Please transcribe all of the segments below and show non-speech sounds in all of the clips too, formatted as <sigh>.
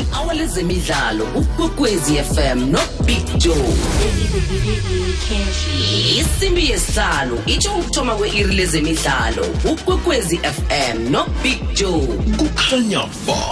i-hour lezemidlalo ukwekwezi fm nobig joe isimbi yesihlanu itsho ukuthoma kwe-iri lezemidlalo ukwekwezi fm nobig joe kukhanya ba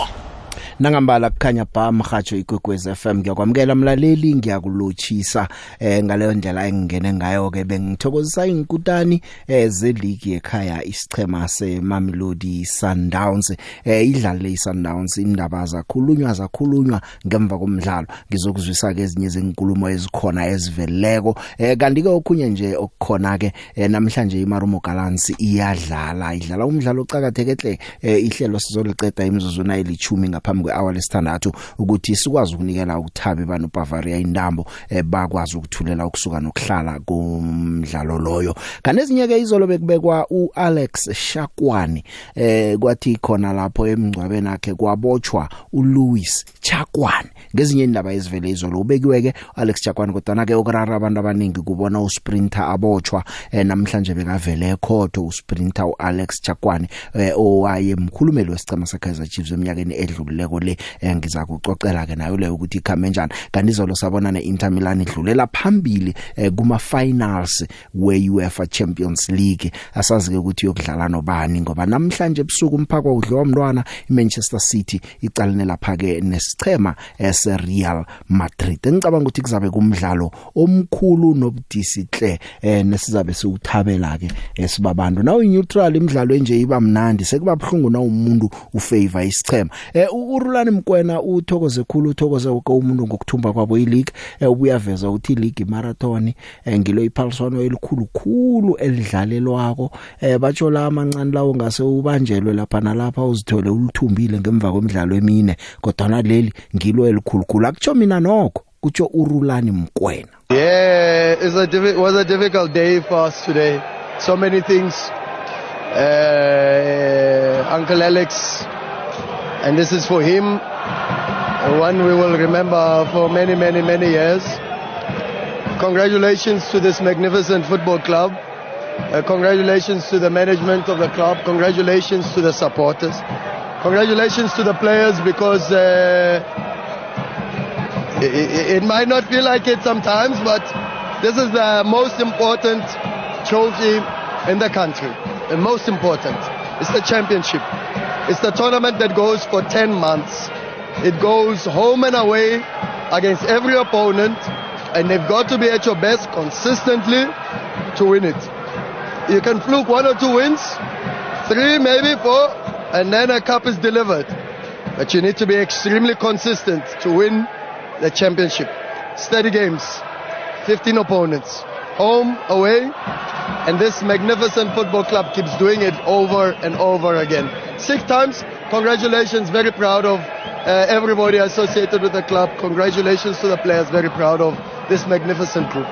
nangambala kukhanya ba mhajo igwegwez FM ngiyakwamukela mlaleli ngiyakulochisa eh ngale ndlela engingene ngayo ke bengithokozisa inkutani eh zeligi ekhaya isichema seMamelodi Sundowns eh idlale iSundowns indaba zakhulunywa zakhulunywa ngemva komdlalo ngizokuzwisa ke ezinye zenkulumo ezikhona eziveleleko eh kanti ke okhunye nje okukhona ke eh, namhlanje iMarumo Gallants iyadlala idlala umdlalo ocakatheke hle eh, ihlelo sizoliqeda imizuzwana elithumi ngaphambi kwe-hour lesithandathu ukuthi sikwazi ukunikela ukuthabe bano Bavaria indambo eh, bakwazi ukuthulela ukusuka nokuhlala kumdlalo loyo kanezinyeke izolo bekubekwa uAlex Shakwani eh kwathi khona lapho emgcwabeni yakhe kwabotshwa uLouis Chakwani ngezinye indaba ezivele izolo ubekiwe ke Alex Chakwani kodwa ke okurara abantu abaningi kubona usprinter abotshwa eh, namhlanje bekavele ekhotho usprinter uAlex Chakwani eh, owaye mkhulumeli wesicema seKaizer Chiefs eminyakeni edlulileko yabo le eh, ngiza kuxoxela ke nayo le ukuthi ikhame kanjani kanti izolo sabona neInter Milan idlulela phambili eh, kuma finals weUEFA Champions League asazi ke ukuthi yokudlala nobani ngoba namhlanje ebusuku umphako udliwa umntwana iManchester City icalene lapha ke nesichema eseReal eh, Madrid ngicabanga ukuthi kuzabe kumdlalo omkhulu nobudisi hle nesizabe siuthabela ke sibabantu nawe neutral imidlalo enje iba mnandi sekuba buhlungu na umuntu ufavor isichema ukhululane mkwena uthokoze khulu uthokoze wonke umuntu ngokuthumba kwabo ileague eh, ubuya veza uthi league marathon eh, ngilo iphaliswano elikhulu khulu elidlalelwako eh, batshola amancane lawo ngase ubanjelwe lapha nalapha uzithole ulithumbile ngemva kwemidlalo emine kodwa naleli ngilo elikhulukhulu akutsho mina nokho kutsho urulani mkwena yeah it's a difficult was a difficult day for us today so many things uh uncle alex And this is for him one we will remember for many, many, many years. Congratulations to this magnificent football club. Uh, congratulations to the management of the club. Congratulations to the supporters. Congratulations to the players because uh, it, it might not feel like it sometimes, but this is the most important trophy in the country. The most important. It's the championship. It's the tournament that goes for 10 months. It goes home and away against every opponent, and they've got to be at your best consistently to win it. You can fluke one or two wins, three, maybe four, and then a cup is delivered. But you need to be extremely consistent to win the championship. Steady games, 15 opponents. home, away. And this magnificent football club keeps doing it over and over again. Six times. Congratulations. Very proud of uh, everybody associated with the club. Congratulations to the players. Very proud of this magnificent group.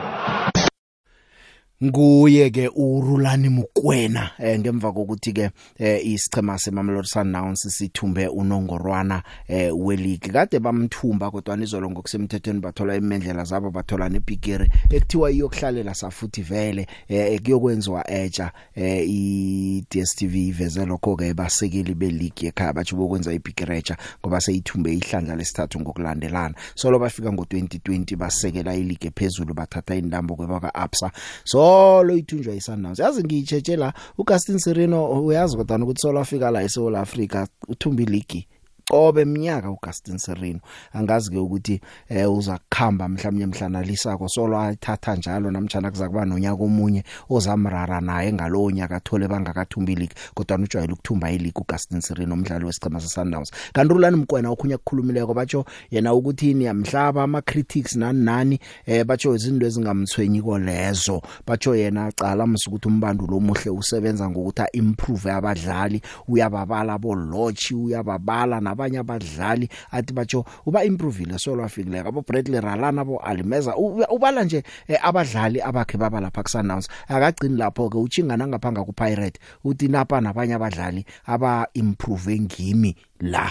nguye ke uRulani Mukwena eh, ngemva kokuthi ke eh, isichema seMamelodi Sundowns sithumbe unongorwana eh, weligi kade bamthumba kodwa nizolo ngokusemthethweni bathola imendlela zabo bathola nebigiri ekuthiwa iyokuhlalela safuthi vele eh, kuyokwenziwa etsha eh, iDStv iveze lokho ke basekeli beligi ekhaya bathi bokwenza ibigiri etsha ngoba seyithumbe ihlandla lesithathu ngokulandelana solo bafika ngo2020 basekela iligi ephezulu bathatha indambo kwebaka APSA so izolo ithunjwa yiSundowns yazi ngiyitshetshela uCastin Sereno uyazi kodwa ukuthi solo afika la eSouth Africa uthumba iligi qobe mnyaka uGustin Sereno angazi ke ukuthi eh uza kukhamba mhlawumnye mhlanalisako solo ayithatha njalo namtjana kuzakuba nonyaka omunye ozamrara naye ngalowo nyaka athole bangakathumbi kodwa ujwayele ukuthumba iligi uGustin Sereno umdlali wesichema seSundowns kanti ulani mkwena ukhunya ukukhulumileko batsho yena ukuthi niyamhlaba ama critics nani nani eh batsho izinto ezingamthwenyi kolezo batsho yena aqala msukuthi umbandulo omuhle usebenza ngokuthi improve abadlali uyababala bo lodge uyababala na nabanye abadlali athi batsho uba improvile so lwafikile abo Bradley Ralana bo Almeza ubala nje eh, abadlali abakhe baba lapha kusannounce akagcini lapho ke uchingana ngaphanga ku Pirate uthi napa nabanye abadlali aba improve ngimi la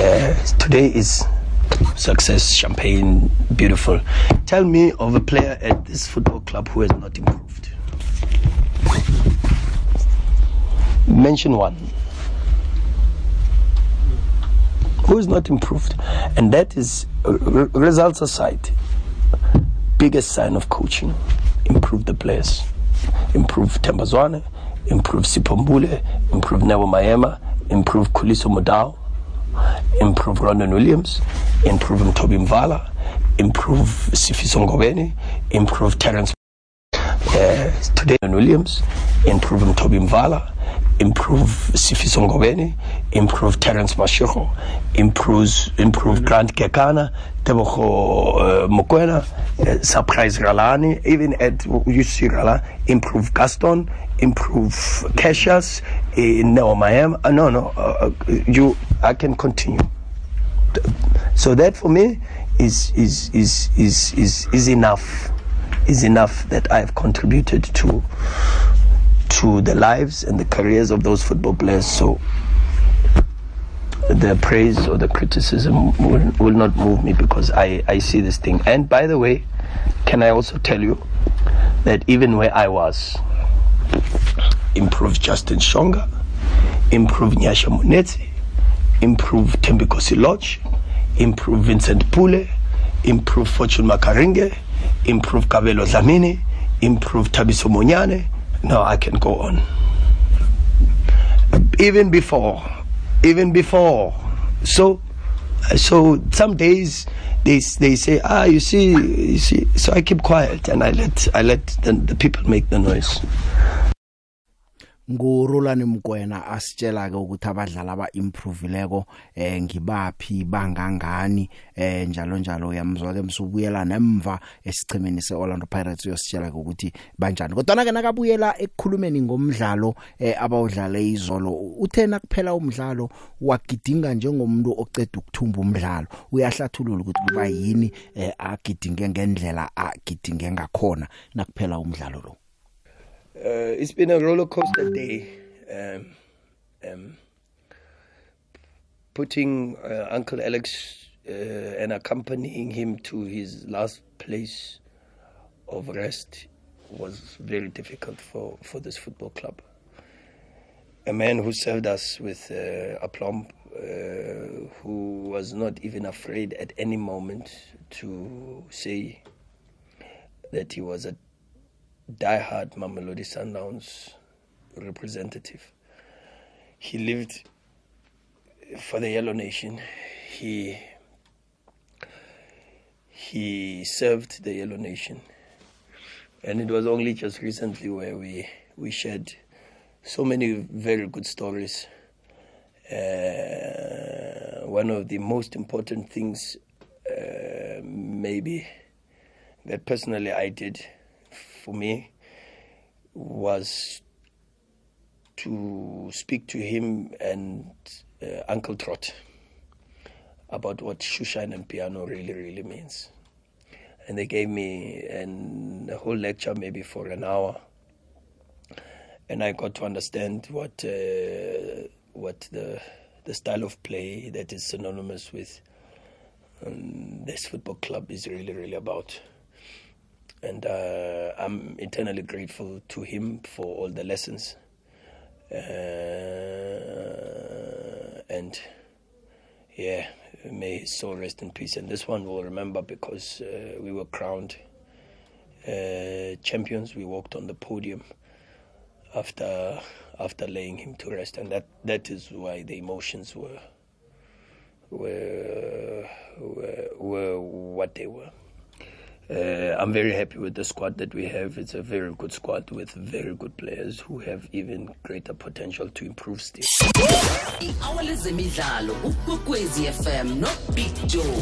yeah, today is success champagne beautiful tell me of a player at this football club who has not improved mention one who is not improved. And that is, uh, results aside, biggest sign of coaching. Improve the players. Improve Tembazwane, improve Sipombule, improve Nebo Mayema, improve Kuliso Modao, improve Rondon Williams, improve Mtobi Mvala, improve Sifiso Ngobeni, improve Terence uh, today Williams, improve Mtobi Mvala, improve Sifiso Ngobeni, improve Terence Mashego, improves improve Grant Kekana, Tebogo uh, eh, Mokwena, uh, eh, surprise Ralani, even at you see Rala, improve Gaston, improve Cassius, uh, eh, no Mayam. Uh, ah, no no, uh, uh, you I can continue. So that for me is is is is is is enough. Is enough that I have contributed to to the lives and the careers of those football players. So the praise or the criticism will, will not move me because I, I see this thing. And by the way, can I also tell you that even where I was, improve Justin Shonga, improve Nyasha Munetsi, improve Tembiko Silodge, improve Vincent Pule, improve Fortune Makaringe, improve Kabelo Zamini, improve Tabiso Munyane, No, I can go on. Even before, even before. So, so some days they they say, ah, you see, you see. So I keep quiet and I let I let the, the people make the noise. ngurolani mkwena asitshela ke ukuthi abadlali aba improveleko eh ngibaphhi bangangani eh njalo njalo uyamzwa ke msubuyela nemva esichimeni seOrlando Pirates uyositshela ke ukuthi banjani kodwa ke nakabuyela ekukhulumeni ngomdlalo eh abawudlale izolo uthena kuphela umdlalo wagidinga njengomuntu oceda ukuthumba umdlalo uyahlathulula ukuthi kuba yini eh agidinge ngendlela agidinge ngakhona nakuphela umdlalo lo Uh, it's been a roller coaster day. Um, um, putting uh, Uncle Alex uh, and accompanying him to his last place of rest was very difficult for, for this football club. A man who served us with uh, aplomb, uh, who was not even afraid at any moment to say that he was a die-hard Mamelodi Sundowns representative. He lived for the Yellow Nation. He he served the Yellow Nation, and it was only just recently where we we shared so many very good stories. Uh, one of the most important things, uh, maybe, that personally I did for me was to speak to him and uh, Uncle Trot about what Shushan and piano really, really means. And they gave me an, a whole lecture, maybe for an hour. And I got to understand what, uh, what the, the style of play that is synonymous with um, this football club is really, really about. and uh, I'm eternally grateful to him for all the lessons. Uh, and yeah, may his soul rest in peace. And this one we'll remember because uh, we were crowned uh, champions. We walked on the podium after after laying him to rest, and that that is why the emotions were were were, were what they were. Uh, I'm very happy with the squad that we have. It's a very good squad with very good players who have even greater potential to improve still. ezemidlalo ukwekwezi fm nobig joe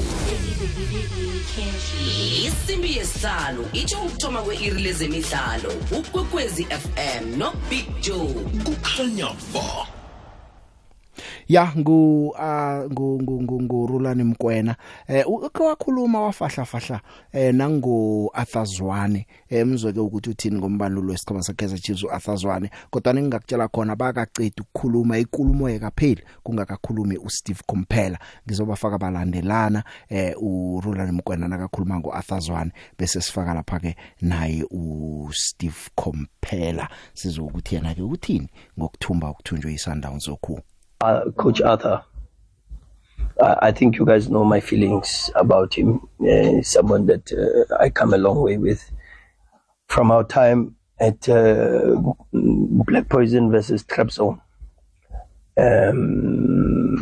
isimbi yesihlanu itsho ukuthoma kwe-iri lezemidlalo ukwekwezi fm nobig joe kukhanya ba ya ngu uh, ngu ngu ngu, ngu Rulani Mkwena eh ukwakhuluma wafahla fahla eh nangu Athazwane emzweke eh, ukuthi uthini ngombanulo wesikhoma sakeza Chiefs uAthazwane kodwa ningakutshela khona bakaceda ukukhuluma ikulumo yekapheli kungakakhulumi uSteve Komphela ngizobafaka balandelana eh uRulani Mkwena nakakhuluma ngoAthazwane bese sifaka lapha ke naye uSteve Komphela sizokuthi yena ke uthini ngokuthumba ukuthunjwa iSundowns okhu uh, Coach Arthur. I, I think you guys know my feelings about him. Uh, someone that uh, I come a long way with from our time at uh, Black Poison versus Trap Zone. Um,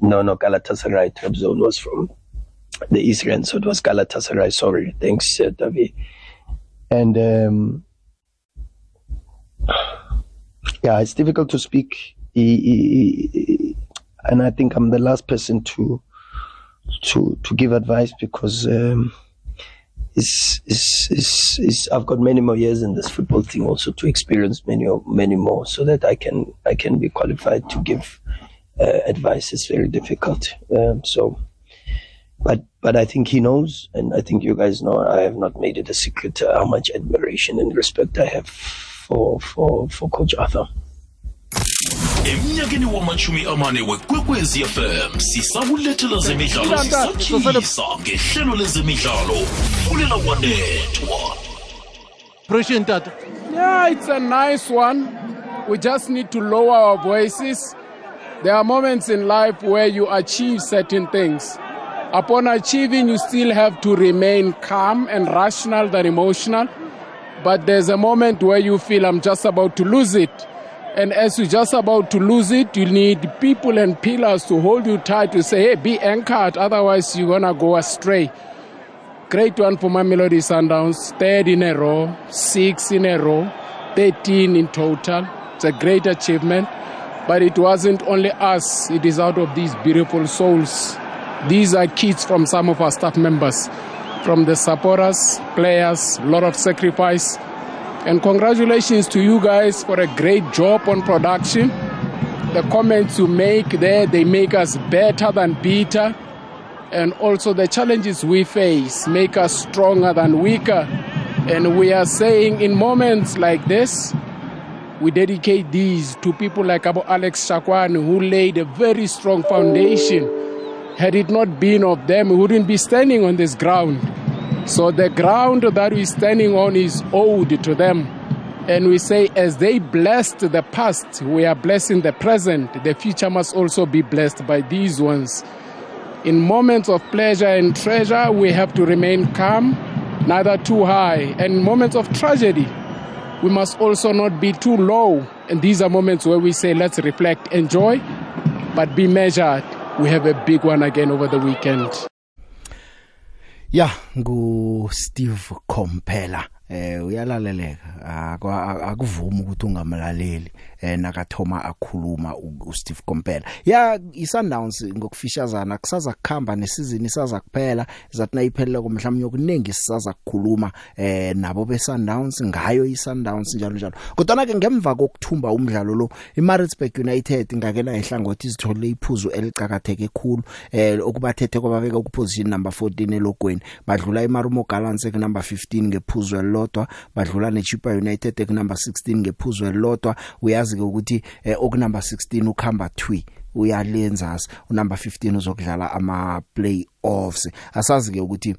no, no, Galatasaray Trap Zone was from the East End, so it was Galatasaray. Sorry, thanks, uh, Davi. And um, yeah, it's difficult to speak and I think I'm the last person to to to give advice because um, it's, it's, it's, it's, I've got many more years in this football thing also to experience many many more so that I can I can be qualified to give uh, advice. It's very difficult. Um, so, but but I think he knows, and I think you guys know. I have not made it a secret how much admiration and respect I have for for for Coach Arthur. emnyakeni wamashumi amane wekwekwezi fm sisakulethela zemidlalo sisakhisa ngehlelo lezemidlalo fulela kwanethwa Appreciate that. Yeah, it's a nice one. We just need to lower our voices. There are moments in life where you achieve certain things. Upon achieving, you still have to remain calm and rational than emotional. But there's a moment where you feel I'm just about to lose it. And as you're just about to lose it, you need people and pillars to hold you tight to say, hey, be anchored, otherwise you're going to go astray. Great one for my Melody Sundowns, third in a row, six in a row, 13 in total. It's a great achievement. But it wasn't only us, it is out of these beautiful souls. These are kids from some of our staff members, from the supporters, players, a lot of sacrifice. And congratulations to you guys for a great job on production. The comments you make there, they make us better than better. And also the challenges we face make us stronger than weaker. And we are saying in moments like this, we dedicate these to people like Abu Alex Shakwan, who laid a very strong foundation. Had it not been of them, we wouldn't be standing on this ground. So the ground that we're standing on is owed to them. And we say, as they blessed the past, we are blessing the present. The future must also be blessed by these ones. In moments of pleasure and treasure, we have to remain calm, neither too high. And moments of tragedy, we must also not be too low. And these are moments where we say, let's reflect, enjoy, but be measured. We have a big one again over the weekend. ya ngu Steve Komphela eh uyalaleleka akuvuma ukuthi ungamlaleli eh nakathoma akhuluma uSteve Kompela ya iSundowns ngokufishazana kusaza kukhamba nesizini isaza kuphela izathi nayiphelele komhlawumnye okuningi sisaza kukhuluma eh nabo beSundowns ngayo iSundowns njalo njalo kodwa ke ngemva kokuthumba umdlalo lo iMaritzburg United ngakena ehlangothi izithole iphuzu elicakatheke khulu eh okubathethe kwababeka ku position number 14 elogweni badlula iMarumo Gallants ke number 15 ngephuzu elilodwa badlula neChipa United ekunumber 16 ngephuzu elilodwa uyazi ke ukuthi eh, okunumber 16 ukhamba thwi uyalenza unumber 15 uzokudlala ama playoffs asazi ke ukuthi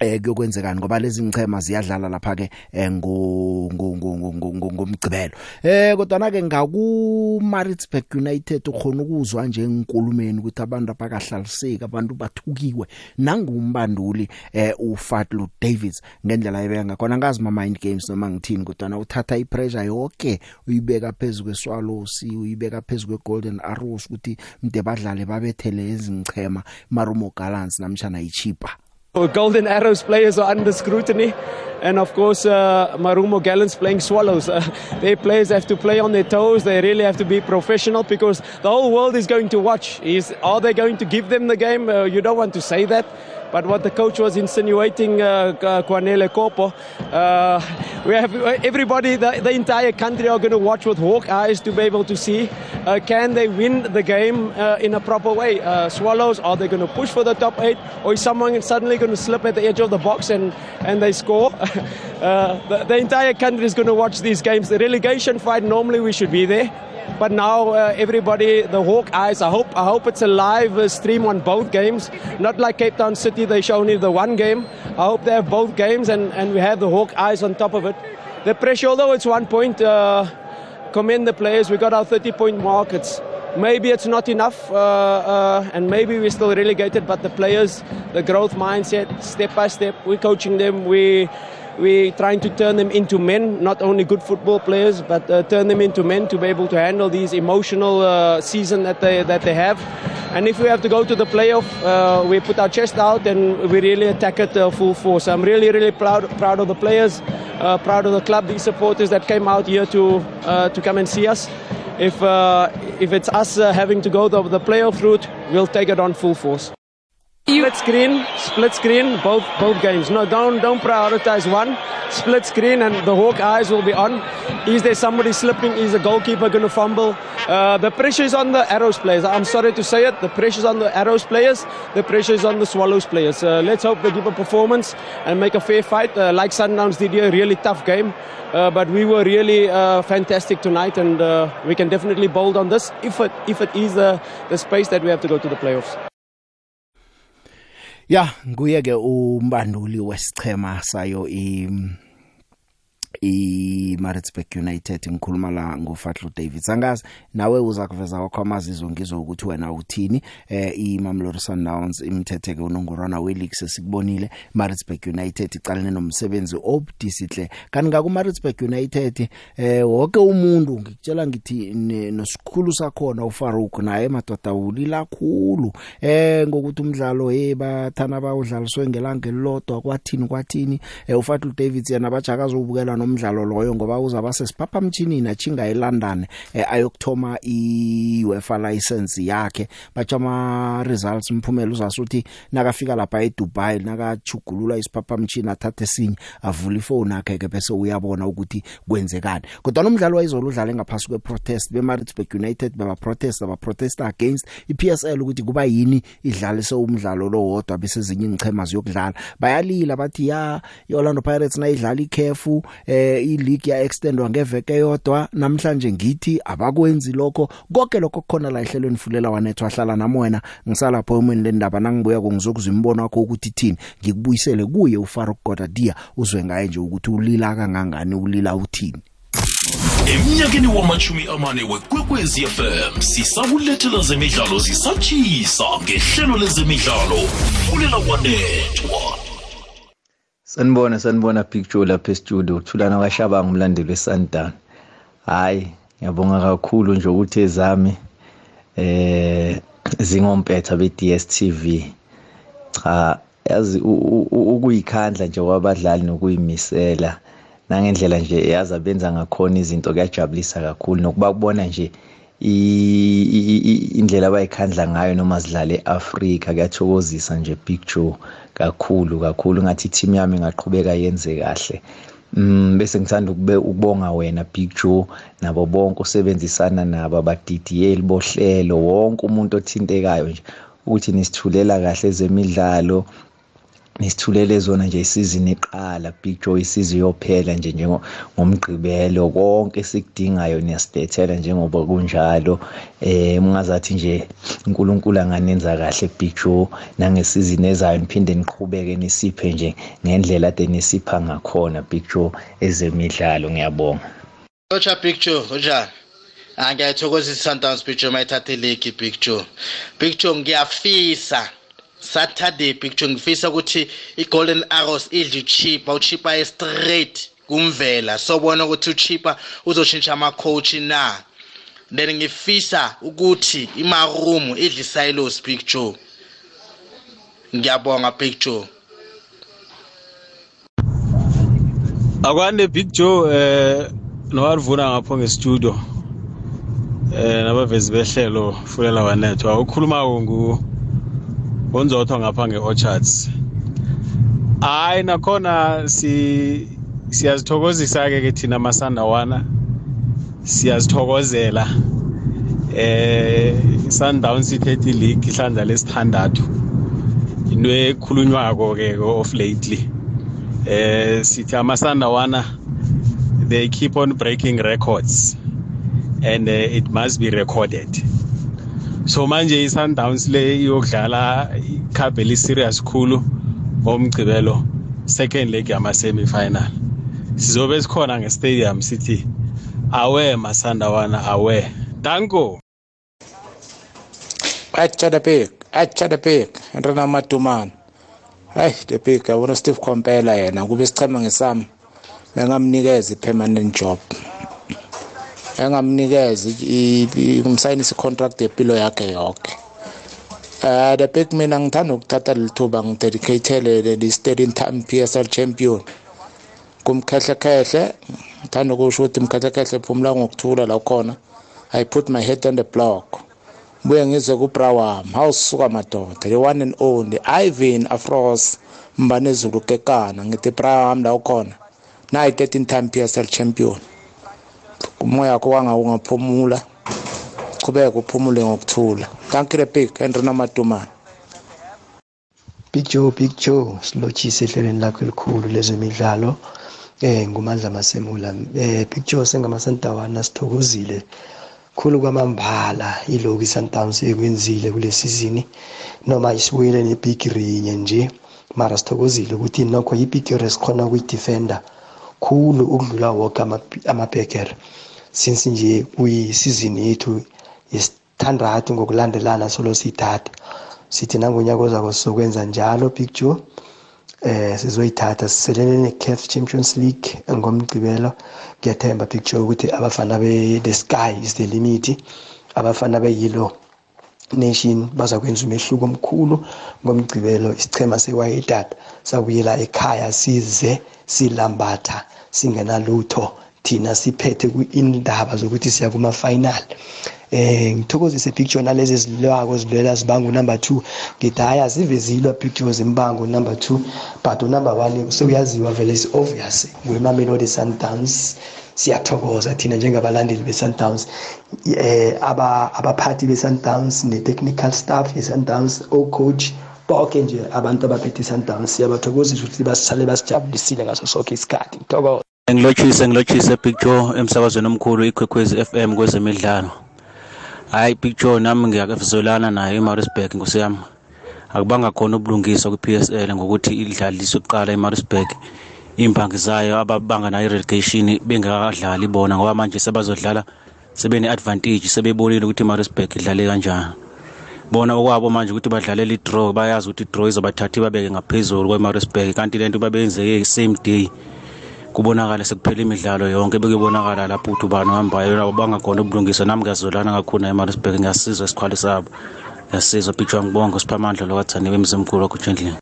eh kuyokwenzekani ngoba lezi ngichema ziyadlala lapha ke ngomgcibelo eh, eh kodwa na ke ngaku Maritzburg United ukhona ukuzwa nje enkulumeni ukuthi abantu abakahlaliseki abantu bathukiwe nangumbanduli eh uFatlu Davids ngendlela yebeka ngakhona ngazi ma mind games noma ngithini kodwa na uthatha ipressure yonke uyibeka phezulu kweswalosi uyibeka phezulu kweGolden Arrows ukuthi mde badlale babethele ezingichema Marumo Gallants namtjana iChipa Oh, Golden Arrows players are under scrutiny, and of course, uh, Marumo Gallants playing Swallows. Uh, <laughs> their players have to play on their toes. They really have to be professional because the whole world is going to watch. Is are they going to give them the game? Uh, you don't want to say that. But what the coach was insinuating, uh, Kwanele Kopo, uh, we have uh, everybody, the, the entire country are going to watch with hawk eyes to be able to see uh, can they win the game uh, in a proper way. Uh, Swallows, are they going to push for the top eight, or is someone suddenly going to slip at the edge of the box and, and they score? <laughs> Uh, the, the entire country is going to watch these games. The relegation fight, normally we should be there. But now uh, everybody, the Hawkeyes, I hope, I hope it's a live uh, stream on both games. Not like Cape Town City, they show only the one game. I hope they have both games and, and we have the Hawkeyes on top of it. The pressure, although it's one point, uh, commend the players. We got our 30-point mark. It's, maybe it's not enough, uh, uh, and maybe we're still relegated. But the players, the growth mindset, step by step, we're coaching them. We We're trying to turn them into men, not only good football players, but uh, turn them into men to be able to handle these emotional uh, season that they that they have. And if we have to go to the playoff, uh, we put our chest out and we really attack it uh, full force. I'm really, really proud proud of the players, uh, proud of the club, the supporters that came out here to uh, to come and see us. If uh, if it's us having to go the, the playoff route, we'll take it on full force. Split screen, split screen, both both games. No, don't don't prioritize one. Split screen, and the hawk eyes will be on. Is there somebody slipping? Is the goalkeeper going to fumble? Uh, the pressure is on the Arrows players. I'm sorry to say it. The pressure is on the Arrows players. The pressure is on the Swallows players. Uh, let's hope they give a performance and make a fair fight. Uh, like Sundowns did here, really tough game, uh, but we were really uh, fantastic tonight, and uh, we can definitely bold on this if it if it is the the space that we have to go to the playoffs. ya nguye ke umbanduli wesichema sayo i iMaritzburg United ngikhuluma la ngoFatlu David sangazi nawe uzakuveza kwakho amazizo ngizwe ukuthi wena uthini eh iMamelodi Sundowns imthetheke unongorwana weleague sesikubonile Maritzburg United icalene nomsebenzi obudisihle kaninga kuMaritzburg United eh wonke umuntu ngikutshela ngithi nosikhulu sakhona uFarouk naye madoda ulila kakhulu eh ngokuthi umdlalo hey bathana bawudlaliswe ngelanga elilodwa kwathini kwathini eh uFatlu David yena bajakaza ubukela umdlalo loyo ngoba uzaba sesiphaphamthinini achinga eLondon eh, ayokthoma iUEFA license yakhe bajama results umphumela uzasuthi nakafika lapha eDubai nakachugulula isiphaphamtshini athathe sinye avula ifone yakhe ke bese uyabona ukuthi kwenzekani kodwa nomdlalo wayizolo udlale ngaphasi kweprotest beMaritzburg United baba protest aba protest against iPSL ukuthi kuba yini idlalise umdlalo lo wodwa bese ezinye ingchema ziyokudlala bayalila bathi ya iOrlando Pirates nayidlala ikhefu eh, eh ileague ya extendwa ngeveke yodwa namhlanje ngithi abakwenzi lokho konke lokho khona la ehlelweni fulela wanethu ahlala nami wena ngisalapha emini lendaba nangibuya ngizokuzwa imbono wakho ukuthi thini ngikubuyisele kuye uFaruk Godadia uzwe ngaye nje ukuthi ulila kangangani ulila uthini Emnyakeni wamachumi amane wekwekwezi FM sisakulethela zemidlalo zisatshisa ngehlelo lezemidlalo fulela wanethwa Sanibona sanibona picture lapha e-studio uthulana kaShabanga umlandeli weSundowns. Hhayi ngiyabonga kakhulu nje ukuthi ezami eh zingompetha be-DStv. Cha yazi ukuyikhandla nje kwabadlali nokuyimisela nangendlela nje yazi abenza ngakhona izinto kuyajabulisa kakhulu nokubabona nje indlela abayikhandla ngayo noma zidlale e-Africa kuyathokozisa nje Big Joe kakhulu kakhulu ngathi team yami ingaqhubeka yenze kahle Mm bese ngithanda ukubonga wena Big Joe nabo bonke osebenzisana nabo abadidiyeli bohlelo wonke umuntu othintekayo nje ukuthi nisithulela kahle ezemidlalo nisithulele zona nje isizini iqala big joy isizwe iyophela nje njengo ngomgqibelo konke sikudingayo niyasidethela njengoba kunjalo eh ungazathi nje uNkulunkulu anganenza kahle big joy nangesizini ezayo niphinde niqhubeke nisiphe nje ngendlela ade nisipha ngakhona big joy ezemidlalo ngiyabonga Ocha picture ojani angiyathokozisa ah, Sundowns picture mayithathe league big joy big joy ngiyafisa saturday picture ngifisa ukuthi i-golden arrows idle uchipa uchipa e-straight kumvela sobona ukuthi uchipa uzoshintsha ama-coach na then ngifisa ukuthi imarumu idle silos picture ngiyabonga picture akwande big joe eh nowarivuna ngapho ngestudio eh nabavezi behlelo fulela wanethwa ukhuluma-ko ngu unzotho ngapha nge-orchards hhayi nakhona si siyazithokozisa-ke ke thina masandawana siyazithokozela eh sundown sithethe league ihlandla lesithandathu into ekhulunywako-ke of lately eh sithi amasandawana they keep on breaking records and uh, it must be recorded so manje i-sundowns le iyodlala ikhabhe li-serious khulu ngomgcibelo second leg yama-semi final sizobe sikhona ngestadium sithi awe masandawana awe danko achadapik achadapik rena matumana hayi depik yabona usteve compela yena kube sicheme ngesami bengamnikeza i-permanent job engamnikeza ngimsayinise i-contract yempilo yakhe yonke Uh, ah, the big mina ngithanda ukuthatha lelithuba ngidedicatele le-steering time p s l champion kumkhehlekhehle ngithanda ukusho ukuthi imkhehlekhehle phumula ngokuthula la khona i put my head on the block buye ngizwe kubrawam hawusuka madoda the one and only ivan afros mbanezulu kekana ngithi brawam la khona nayi 13 time p s l champion umoya wakho wangawungaphumula qhubeka uphumule ngokuthula kankile big henry namadumane big joe big joe silotshise ehlelweni lakho elikhulu lezemidlalo eh ngumandla masemula eh big joe sengamasantawana sithokozile khulu kwamambala iloku isundowns ekwenzile kule season noma isiwile nebigrinye nje mara sithokozile ukuthi nokho ibigire sikhona ukuyidefenda khulu ukudlula woke amabhekere ama since nje kuyisizini yethu yesithandathu ngokulandelana solo siyithatha sithi nangonyaka ozako sizokwenza njalo picture eh sizoyithatha siselelene ne-caf champions league ngomgcibelo ngiyathemba picture ukuthi abafana be-the sky is the limit abafana beyilo nation baza kwenza umehluko omkhulu ngomgcibelo isichema sewayedata sabuyela ekhaya size silambatha singenalutho thina siphethe indaba zokuthi siya kuma-final eh ngithokozise picture nalezi zilwako zilwela zibango number two ngithi hhayi azivezilwa picture zimbango number two but unumber one sekuyaziwa vele is obvious ngemamelodi sundowns siyathokoza thina njengabalandeli be-sundowns eh abaphathi be-sundowns ne-technical staff ye-sundowns o-coach bonke nje abantu abaphethe i-sundowns siyabathokozisa ukuthi basisale basijabulisile ngaso sonke isikhathi ngithokoza Ngilotshise ngilotshise Big Joe emsakazweni omkhulu iKwekwezi FM kwezemidlalo. Hayi Big Joe nami ngiyakuzolana naye eMaritzburg ngosiyami. Akubanga khona ubulungiswa kwiPSL ngokuthi idlaliswe kuqala eMaritzburg. Impangi zayo ababanga nayo relegation bengakadlali bona ngoba manje sebazodlala sebene advantage sebebonile ukuthi iMaritzburg idlale kanjani. bona okwabo manje ukuthi badlalele i-draw bayazi ukuthi i-draw izobathatha babeke ngaphezulu kwe-Maritzburg kanti lento babeyenzeke same day kubonakala sekuphela imidlalo yonke bekuyobonakala lapho ukuthi ubani ohambayo labo bangakhona ubulungisa nami ngiyazolana kakhulu naye marisburg ngiyasizwa isikhwali sabo ngiyasizwa pitshwa ngibonge usiphamandla lokwathaniwe emzimkhulu wakho ujendlini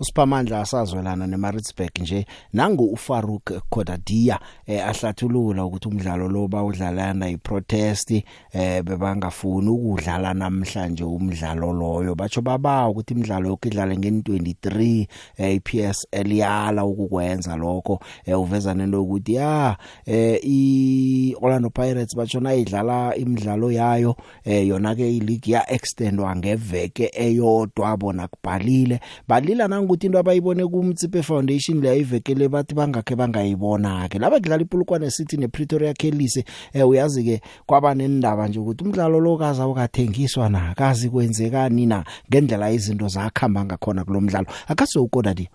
uSiphamandla asazwelana neMaritzburg nje nangu uFarouk Khodadia eh, ahlathulula ukuthi umdlalo lo bawudlalana iprotest eh, bebangafuni ukudlala namhlanje umdlalo loyo batho baba ukuthi imidlalo yokudlala nge23 eh, PSL yala ukukwenza lokho eh, uveza nento ukuthi ya eh, i Orlando Pirates bachona idlala imidlalo yayo eh, yona ke ileague ya extendwa ngeveke eyodwa bona kubhalile balila nang ukuthi into abayibone kumtsipe foundation leya ivekele bathi bangakhe bangayibona ke laba kudlala ipulukwane city nepretoria kelise eh uyazi ke kwaba nendaba nje ukuthi umdlalo lokaza ukathengiswa na kazi kwenzekani na ngendlela izinto zakhamba ngakhona kulomdlalo akase ukoda dia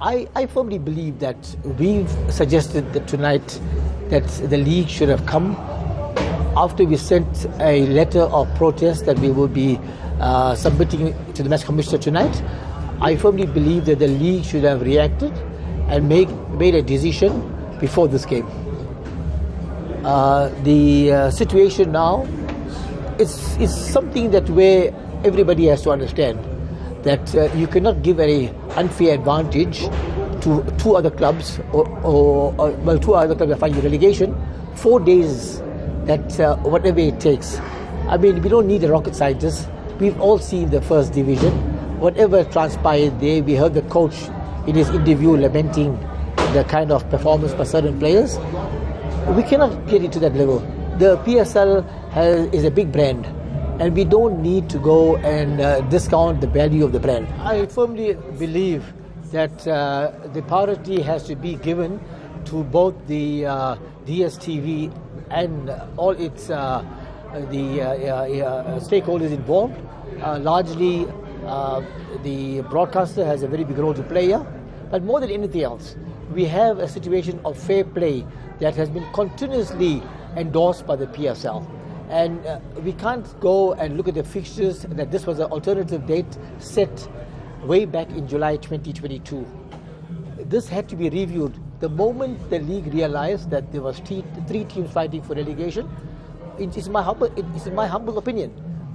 I, I firmly believe that we've suggested that tonight that the league should have come after we sent a letter of protest that we will be uh, submitting to the match commissioner tonight. I firmly believe that the league should have reacted and make, made a decision before this game. Uh, the uh, situation now is, is something that where everybody has to understand that uh, you cannot give any unfair advantage to two other clubs or, or, or well two other clubs are fighting relegation four days that uh, whatever it takes i mean we don't need a rocket scientist we've all seen the first division whatever transpired there, we heard the coach in his interview lamenting the kind of performance by certain players. We cannot get it to that level. The PSL has, is a big brand, and we don't need to go and uh, discount the value of the brand. I firmly believe that uh, the priority has to be given to both the uh, DSTV and all its uh, the uh, uh, stakeholders involved, largely uh, the broadcaster has a very big role to play here. But more than anything else, we have a situation of fair play that has been continuously endorsed by the PSL. And uh, we can't go and look at the fixtures that this was an alternative date set way back in July 2022. This had to be reviewed the moment the league realized that there was three, three teams fighting for relegation. It is my humble, it is my humble opinion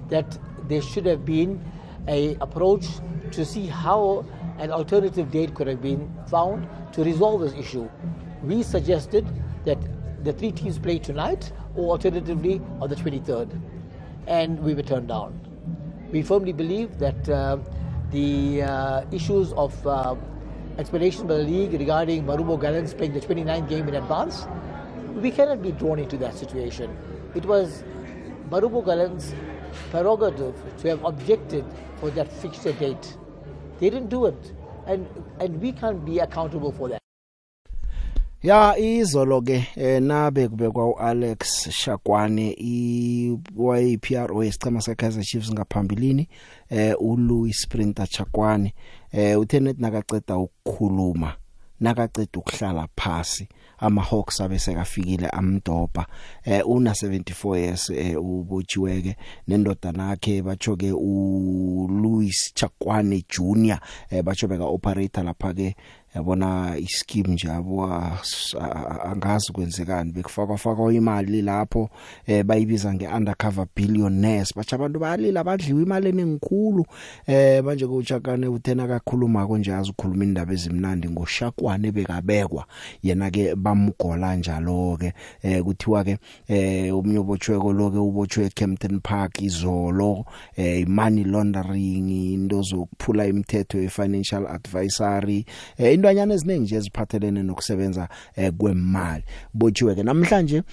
that there should have been a approach to see how an alternative date could have been found to resolve this issue. We suggested that the three teams play tonight or alternatively on the 23rd, and we were turned down. We firmly believe that uh, the uh, issues of uh, explanation by the league regarding Marumo Gallants playing the 29th game in advance, we cannot be drawn into that situation. It was Marumo Gallants prerogative to have objected for that fixed date. They didn't do it. And, and we can't be accountable for that. ya izolo ke eh, nabe kubekwa uAlex Shakwane iYPRO isichema seKaizer Chiefs ngaphambilini eh uLouis Sprinter Shakwane eh uthe net nakaceda ukukhuluma nakaceda ukuhlala phansi eh amahawks abesekafikile amdopa eh una 74 years eh, ubojiweke nendodana yakhe bacho ke uLouis Chakwane Junior eh bacho beka operator lapha ke yabona ischeme nje yabo angazi kwenzekani bekufakwa fakwa imali lapho eh bayibiza ngeundercover billionaires bacha abantu bayalila badliwa imali enengikhulu eh manje kujakane uthena kakhuluma konje azikhuluma indaba ezimnandi ngoshakwane bekabekwa yena ke bamgola njalo ke eh kuthiwa ke eh umnyobotshweko lo ke ubotshwe Kempton Park izolo eh money laundering into zokuphula imithetho ye financial advisory eh intwanyana eziningi nje eziphathelene nokusebenza eh, kwemali botshiwe ke namhlanje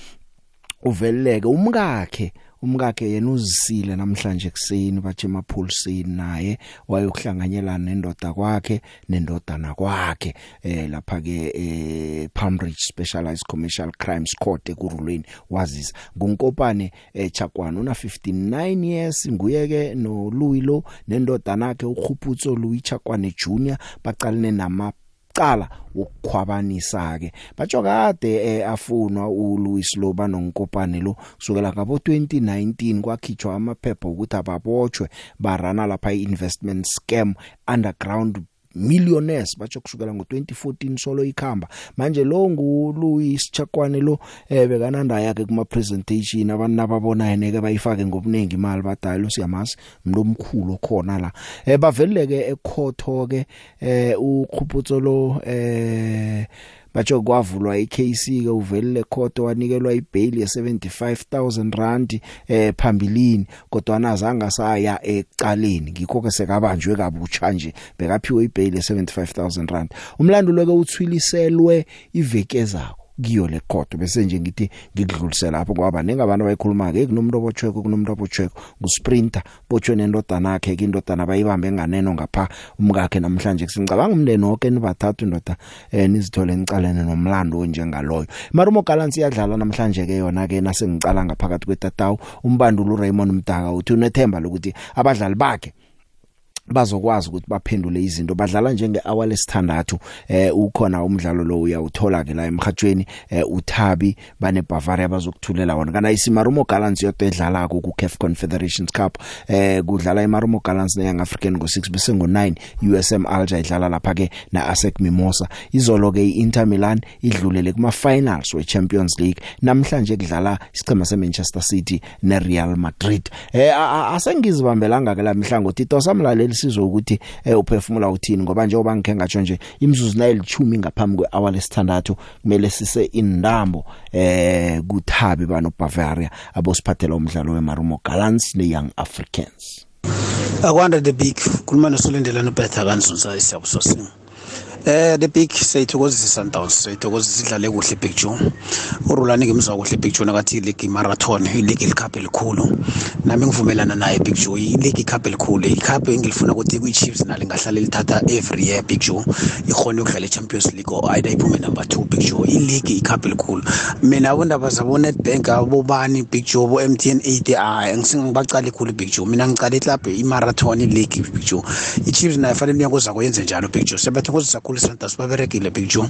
uveleleke umkakhe umkakhe yena uzisile namhlanje kuseni bathi emapholiseni naye wayokuhlanganyelana nendoda kwakhe nendodana kwakhe eh lapha ke eh Palm Ridge Specialized Commercial Crimes Court ekurulweni wazisa ngunkopane eh, Chakwana una 59 years nguye ke no Louis lo nendodana yakhe ukhuputso Louis Chakwane Junior baqalene nama okokucala ukukhwabanisa ke batsho kade eh, afunwa uLouis Loba nonkopane lo kusukela ngabo 2019 kwakhitshwa amaphepha ukuthi ababotshwe barana lapha iinvestment scam underground millionaires bacho kusukela ngo2014 solo ikhamba manje lo nguLouis Chakwane lo eh, bekananda yakhe kuma presentation abantu nababona yena ke bayifake ngobunengi imali badala usiyamazi mlomkhulu khona la eh, baveleleke ekhotho ke eh ukhuputso lo eh batsho kwavulwa iCase ke uvelile court wanikelwa ibail ye75000 rand eh phambilini kodwa nazanga saya ecaleni ngikho ke sekabanjwe kabutsha nje bekaphiwe ibail ye75000 rand umlandulo ke uthwiliselwe iveke zakho kiyo le court bese nje ngithi ngikudlulise lapho ngoba ningabantu abayikhuluma ke kunomuntu obotshweko kunomuntu obotshweko ngusprinter botshwe nendodana yakhe ke indodana bayibambe nganeno ngapha umkakhe namhlanje singcabanga umndeni wonke nibathathu ndoda eh nizithole nicalene nomlando onjengaloyo marumo galansi yadlala namhlanje ke yona ke nasengicala ngaphakathi kwetatawu umbandulo Raymond Mdaka uthi unethemba lokuthi abadlali bakhe bazokwazi ukuthi baphendule izinto badlala njenge hour lesithandathu eh ukhona umdlalo lo uyawuthola ke la emhathweni eh uThabi bane Bavaria bazokuthulela wona kana isimarumo Gallants yodwa edlala ku CAF Confederations Cup eh kudlala imarumo Gallants ne Young African ngo6 bese ngo9 USM Alger idlala lapha ke na ASEC Mimosa izolo ke iInter Milan idlulele kuma finals we Champions League namhlanje kudlala isichema seManchester City neReal Madrid eh asengizibambelanga ke la mihlango Tito samlaleli sizwe ukuthi eh uphefumula uthini ngoba njengoba ngikhe ngatsho nje imizuzu nayilithumi ngaphambi kwehour lesithandathu kumele sise indambo eh kuthabi bano Bavaria abosiphathela umdlalo weMarumo Gallants neYoung Africans akwanda the big kuluma nosulendelana ubetha kanzunza isiyabusosini Eh the big seyithokozisa Sundowns seyithokozisa idlale kuhle Big June. URulani ngimzwa kuhle Big June akathi league marathon ileague cup elikhulu. Nami ngivumelana naye Big June ileague cup elikhulu icup engilifuna ukuthi kuyiChiefs nale ngahlala lithatha every year Big June. Ikhona ukudlala iChampions League or either iphume number 2 Big June ileague icup elikhulu. Mina abondaba zabo NetBank abobani Big June bo MTN 80 ah ngisingibacala ikhulu Big June. Mina ngicala iclub imarathon league Big June. iChiefs naye fanele inyanga ozakuyenze njalo Big June. Sebethu because zakhulu isanders baberegile big joe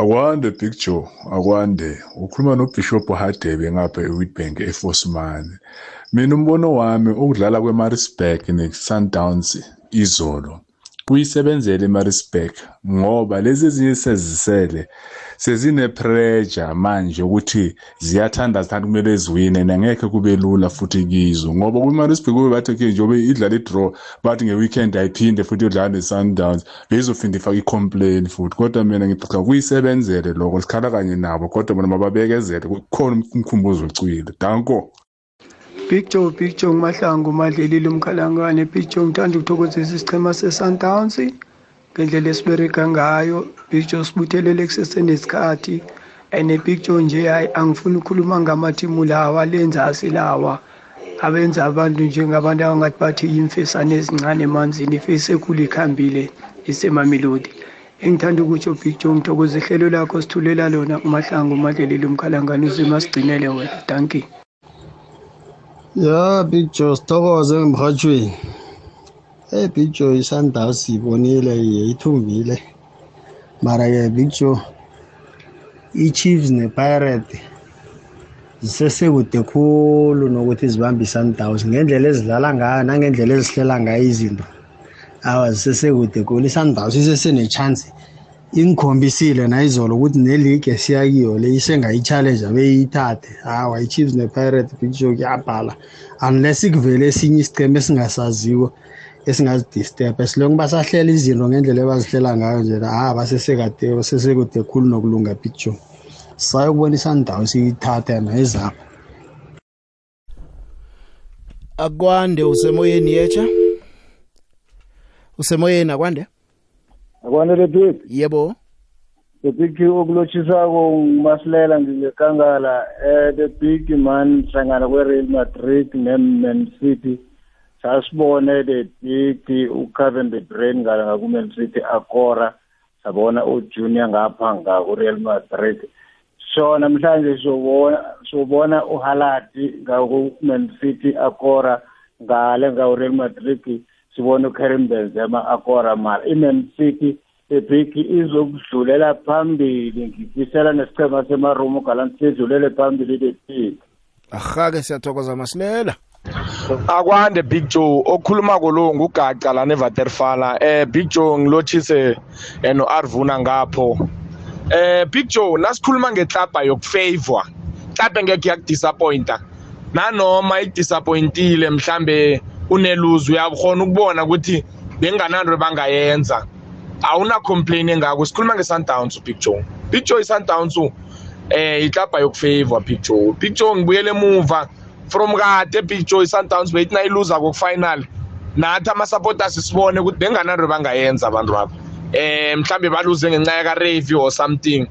akwande big joe akwande ukhuluma nobhishobhu hadebe ngapha ewitbank efosimane mina umbono wami ukudlala kwemarisburg ne-sundowns izolo kuyisebenzela i-Maritzburg ngoba lezi ezinye sezisele sezine-pressure manje ukuthi ziyathanda zithanda kumele ziwine nangekhe kube lula futhi kizo ngoba kwi-Maritzburg kube bathi-ke njengoba idlala i-draw bathi nge-weekend ayiphinde futhi yodlala ne-sundowns beyizophinde ifake i-complain futhi kodwa mina ngixa kuyisebenzele lokho sikhala kanye nabo kodwa bona mababekezele kukhona umkhumbuzo ocwile danko big joe big joe ngumahlangu madlelile umkhalangane big joe ngithanda ukuthokozisa isichema sesundowns ngendlela esibereka ngayo big joe sibuthelele kusesenesikhathi and big joe nje hayi angifuni ukukhuluma ngamathimu lawa lenzasi lawa abenza abantu njengabantu abangathi bathi yimfesane ezincane emanzini ifesi ekhulu ikhambile isemamelodi engithanda ukutsho big joe ngithokoza ihlelo lakho sithulela lona umahlangu umadlelile umkhalangane uzima sigcinele wena danki Yeah, pictures thokoze emhathweni. Eh picture isandals ibonile yayithumbile. Mara ke picture iChiefs nePirate zisesekude khulu nokuthi zibambe i-sundowns ngendlela ezidlala ngayo nangendlela ezihlela ngayo izinto awa zisesekude khulu i-sundowns isesenetshansi ingikhombisile nayizolo ukuthi neligi esiyakiyo le isengayichallenja beyiyithathe hawa i-chiefs ne-pirate big show kuyabhala unless ikuvele esinye isichema esingasaziwo esingazidistebha silonke basahlela izinto ngendlela ebazihlela ngayo nje ha basesekade basesekude khulu nokulunga big show sayokubona isandawo siyithatha nayizapha akwande usemoyeni yetsha usemoyeni akwande akwana lephephi yebo the big okulotshisako ngumasilela ngingekangala um eh, the big man hlangana kwe-real madrid ne-man city sasibone the big ucaven the brain ngala ngaku-man city akora sabona ujunior ngapha ngaku-real madrid so namhlanje sobona uhalati ngaku-man city akora ngale ngaku-real madrid sibone uKarim Benzema akora mara i-Man City ibig izokudlulela phambili ngifisela nesichema semarumo galanti sidlulele phambili lebig ahake siyathokoza masilela akwande big joe okhuluma kolo ngugaca lana evaterfala eh big joe ngilotshise eno eh, arvuna ngapho eh big joe nasikhuluma ngeklabha yokufavor klabhe ngeke yakudisappointa nanoma idisappointile mhlambe uneluzi uyakhona ukubona ukuthi bengananto bangayenza awuna complain engako sikhuluma nge-sundowns big joe big joe i-sundowns eh iklabha yokufavor big joe big joe ngibuyele emuva from kade big joe i-sundowns beyithi nayiluza kokufinal nathi ama-supporters sibone ukuthi bengananto bangayenza abantu babo eh mhlambe baluze ngenxa ya review or something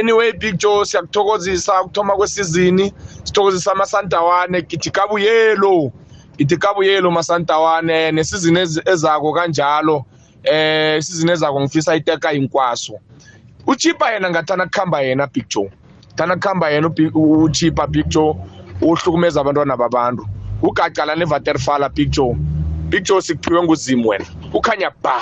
anyway big joe siyakuthokozisa ukuthoma kwesizini sithokozisa amasandawane gijikabuyelo itikabu yelo masantawane eh, nesizini ezako kanjalo eh isizini ezako ngifisa iteka hinkwaso uchipa yena ngathana khamba yena big joe thana khamba yena uchipa big joe uhlukumeza abantwana babantu ugacala nevaterfala big joe big joe sikuphiwe nguzimu wena ukhanya ba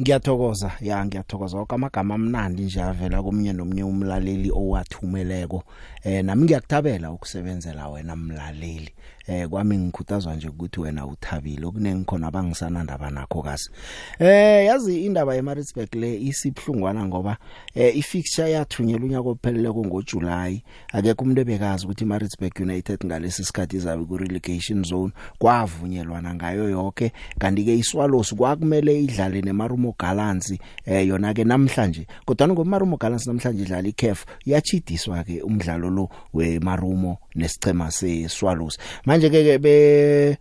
ngiyathokoza ya ngiyathokoza okamagama amnandi nje avela komunye nomunye umlaleli owathumeleko eh nami ngiyakuthabela ukusebenzela wena mlaleli eh kwami ngikhuthazwa nje ukuthi wena uthabile okunengi khona abangisanandaba nakho kazi eh yazi indaba yeMaritzburg le isibhlungwana ngoba eh ifixture yathunyelwa unyaka ophelele ngoJuly akekho umuntu ebekazi ukuthi iMaritzburg United ngalesi sikhathi izabe ku relegation zone kwavunyelwana ngayo yonke kanti ke iswalos kwakumele idlale neMarumo Gallants eh yona ke namhlanje kodwa ngoMarumo Gallants namhlanje idlala iCAF yachidiswa ke umdlalo lo weMarumo nesicema seSwallows manje ke be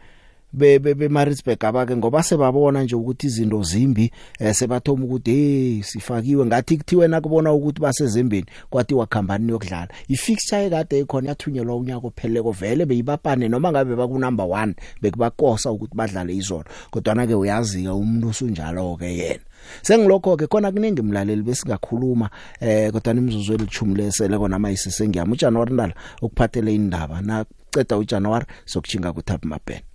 be be Maritzburg abake ngoba sebabona nje ukuthi izinto zimbi eh, sebathoma ukuthi hey sifakiwe ngathi kuthiwe nakubona ukuthi basezimbini kwathi wakhampani yokudlala ifixture ekade ikhona yathunyelwa unyaka opheleko vele beyibapane noma ngabe baku number 1 bekubakosa ukuthi badlale izolo kodwa na ke uyazi ke umuntu usunjalo ke yena sengilokho ke khona kuningi mlaleli besingakhuluma eh kodwa imizuzu elithumi lesele kona mayisise ngiyamujana warindala ukuphathele indaba na ceda uJanuary sokuchinga kuThapimapeni